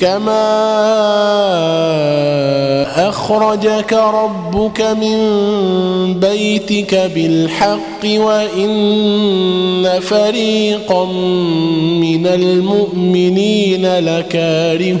كما أخرجك ربك من بيتك بالحق وإن فريقا من المؤمنين لكارهون.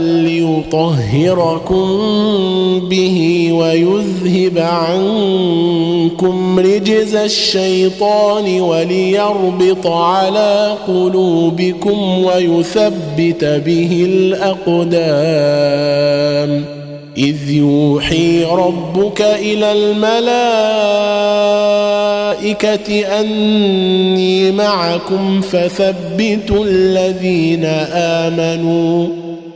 ليطهركم به ويذهب عنكم رجز الشيطان وليربط على قلوبكم ويثبت به الاقدام اذ يوحي ربك إلى الملائكه اني معكم فثبتوا الذين امنوا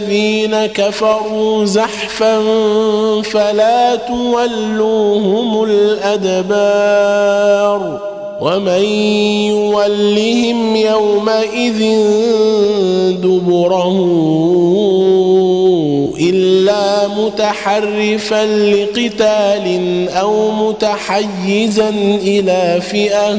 الذين كفروا زحفا فلا تولوهم الأدبار ومن يولهم يومئذ دبره إلا متحرفا لقتال أو متحيزا إلى فئة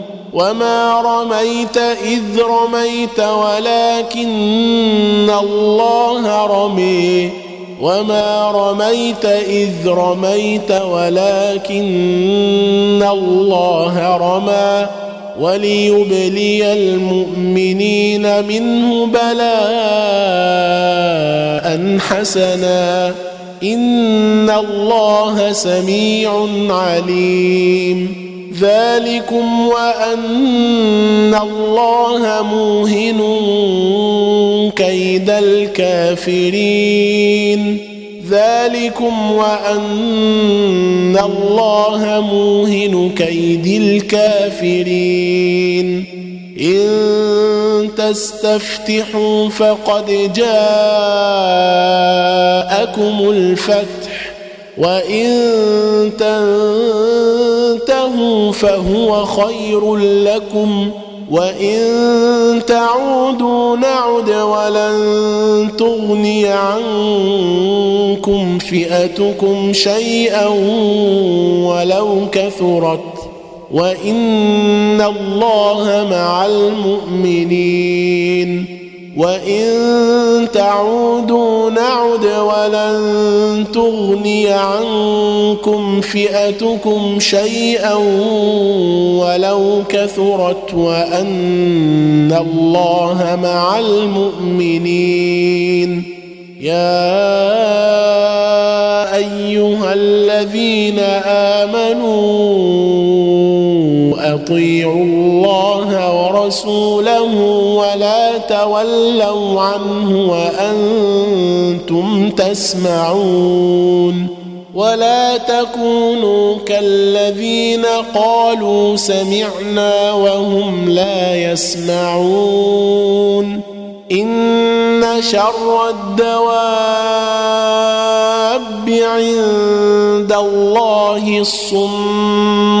وما رميت اذ رميت ولكن الله رمي. وما رميت اذ رميت ولكن الله رمى. وليبلي المؤمنين منه بلاء حسنا. ان الله سميع عليم. ذلكم وأن الله موهن كيد الكافرين. ذلكم وأن الله موهن كيد الكافرين. إن تستفتحوا فقد جاءكم الفتح. وإن تنتهوا فهو خير لكم وإن تعودوا نعد ولن تغني عنكم فئتكم شيئا ولو كثرت وإن الله مع المؤمنين وان تعودوا نعد ولن تغني عنكم فئتكم شيئا ولو كثرت وان الله مع المؤمنين يا ايها الذين امنوا أطيعوا الله ورسوله ولا تولوا عنه وأنتم تسمعون ولا تكونوا كالذين قالوا سمعنا وهم لا يسمعون إن شر الدواب عند الله الصم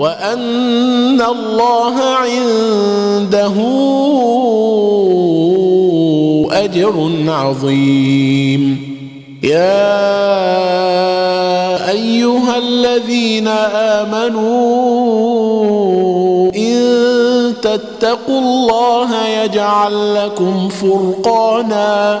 وأن الله عنده أجر عظيم. يا أيها الذين آمنوا إن تتقوا الله يجعل لكم فرقانا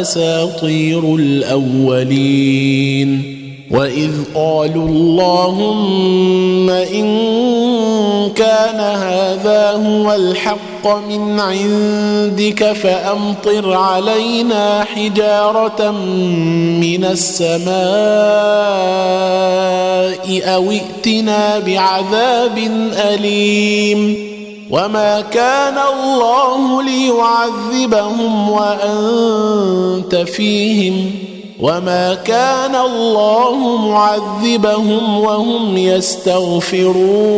أساطير الأولين وإذ قالوا اللهم إن كان هذا هو الحق من عندك فأمطر علينا حجارة من السماء أو ائتنا بعذاب أليم وما كان الله ليعذبهم وانت فيهم وما كان الله معذبهم وهم يستغفرون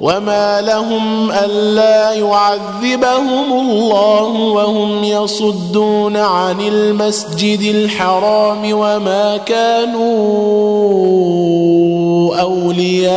وما لهم الا يعذبهم الله وهم يصدون عن المسجد الحرام وما كانوا اولياءه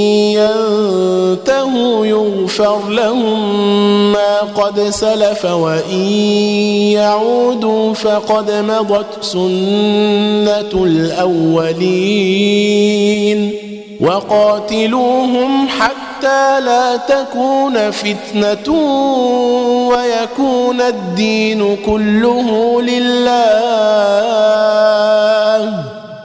يغفر لهم ما قد سلف وإن يعودوا فقد مضت سنة الأولين وقاتلوهم حتى لا تكون فتنة ويكون الدين كله لله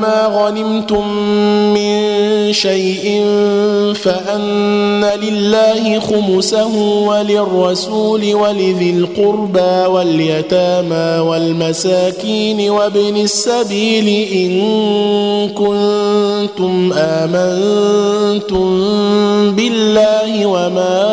ما غنمتم من شيء فأن لله خمسه وللرسول ولذي القربى واليتامى والمساكين وابن السبيل إن كنتم آمنتم بالله وما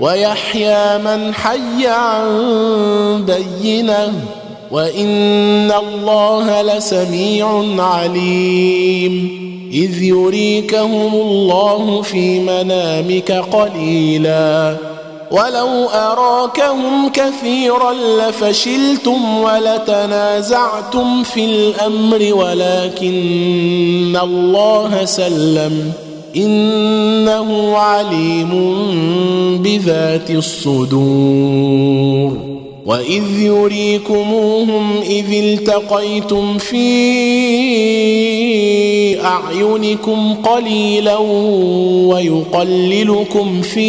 ويحيى من حي عن بينة وإن الله لسميع عليم. إذ يريكهم الله في منامك قليلا. ولو أراكهم كثيرا لفشلتم ولتنازعتم في الأمر ولكن الله سلم. إنه عليم بذات الصدور. وإذ يريكموهم إذ التقيتم في أعينكم قليلا ويقللكم في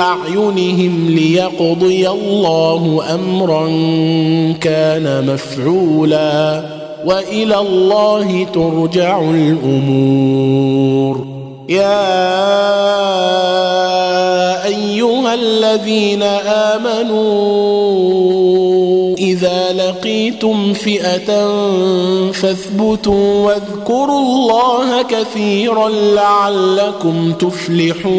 أعينهم ليقضي الله أمرا كان مفعولا. وإلى الله ترجع الأمور. يا أيها الذين آمنوا إذا لقيتم فئة فاثبتوا واذكروا الله كثيرا لعلكم تفلحون.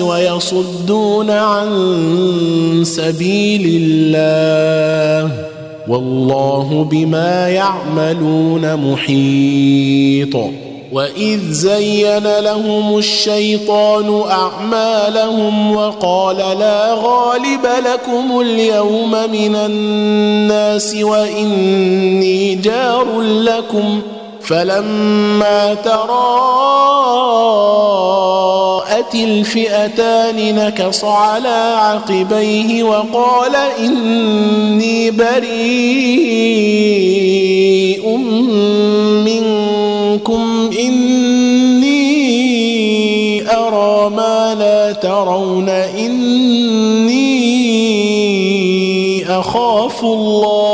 ويصدون عن سبيل الله والله بما يعملون محيط وإذ زين لهم الشيطان أعمالهم وقال لا غالب لكم اليوم من الناس وإني جار لكم فلما تراءت الفئتان نكص على عقبيه وقال إني بريء منكم إني أرى ما لا ترون إني أخاف الله.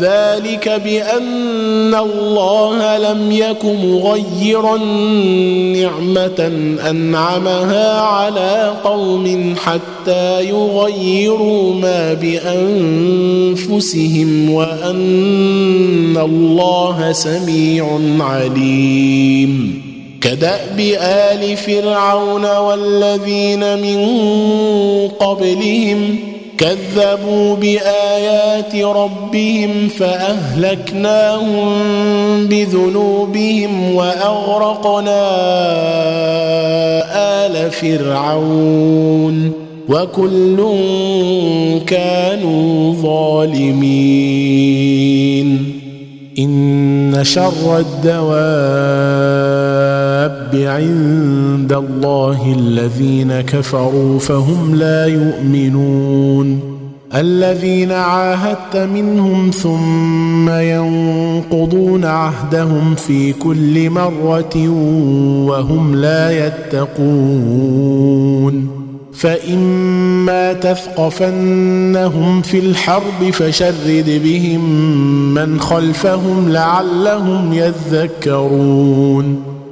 ذلك بأن الله لم يك مغيرا نعمة أنعمها على قوم حتى يغيروا ما بأنفسهم وأن الله سميع عليم. كدأب آل فرعون والذين من قبلهم كذبوا بآيات ربهم فأهلكناهم بذنوبهم وأغرقنا آل فرعون وكل كانوا ظالمين. إن شر الدواب عند الله الذين كفروا فهم لا يؤمنون. الذين عاهدت منهم ثم ينقضون عهدهم في كل مرة وهم لا يتقون. فإما تثقفنهم في الحرب فشرد بهم من خلفهم لعلهم يذكرون.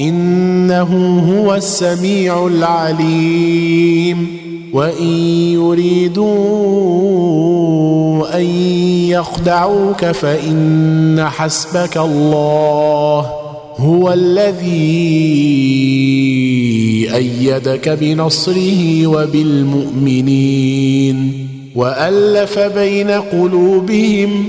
إنه هو السميع العليم. وإن يريدوا أن يخدعوك فإن حسبك الله. هو الذي أيدك بنصره وبالمؤمنين. وألف بين قلوبهم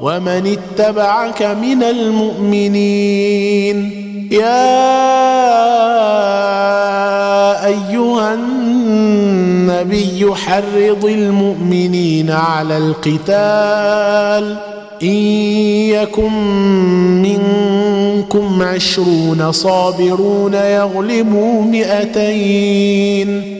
ومن اتبعك من المؤمنين. يا أيها النبي حرض المؤمنين على القتال. إن يكن منكم عشرون صابرون يغلبوا مئتين.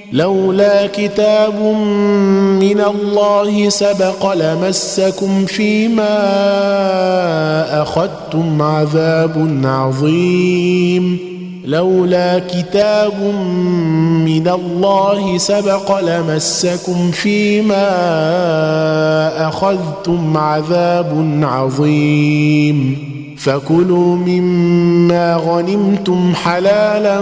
لولا كتاب من الله سبق لمسكم فيما أخذتم عذاب عظيم. لولا كتاب من الله سبق لمسكم فيما أخذتم عذاب عظيم. فكلوا مما غنمتم حلالا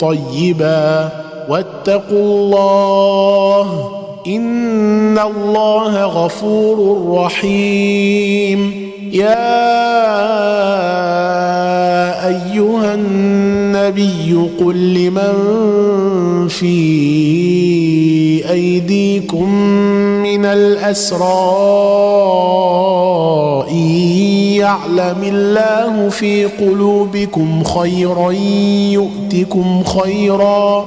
طيبا. واتقوا الله إن الله غفور رحيم. يا أيها النبي قل لمن في أيديكم من الأسرى يعلم الله في قلوبكم خيرا يؤتكم خيرا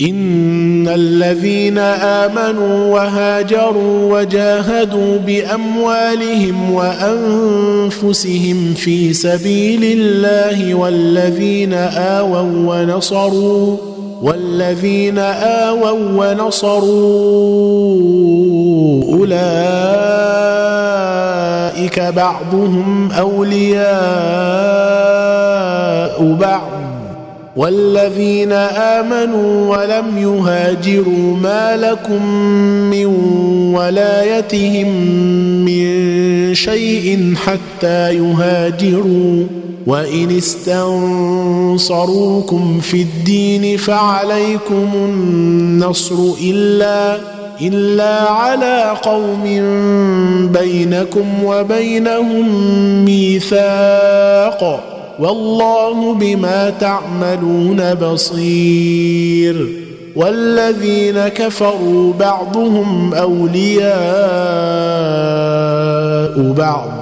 إن الذين آمنوا وهاجروا وجاهدوا بأموالهم وأنفسهم في سبيل الله والذين آووا ونصروا والذين آووا ونصروا أولئك بعضهم أولياء بعض. والذين آمنوا ولم يهاجروا ما لكم من ولايتهم من شيء حتى يهاجروا. وإن استنصروكم في الدين فعليكم النصر إلا إلا على قوم بينكم وبينهم ميثاق. والله بما تعملون بصير والذين كفروا بعضهم أولياء بعض.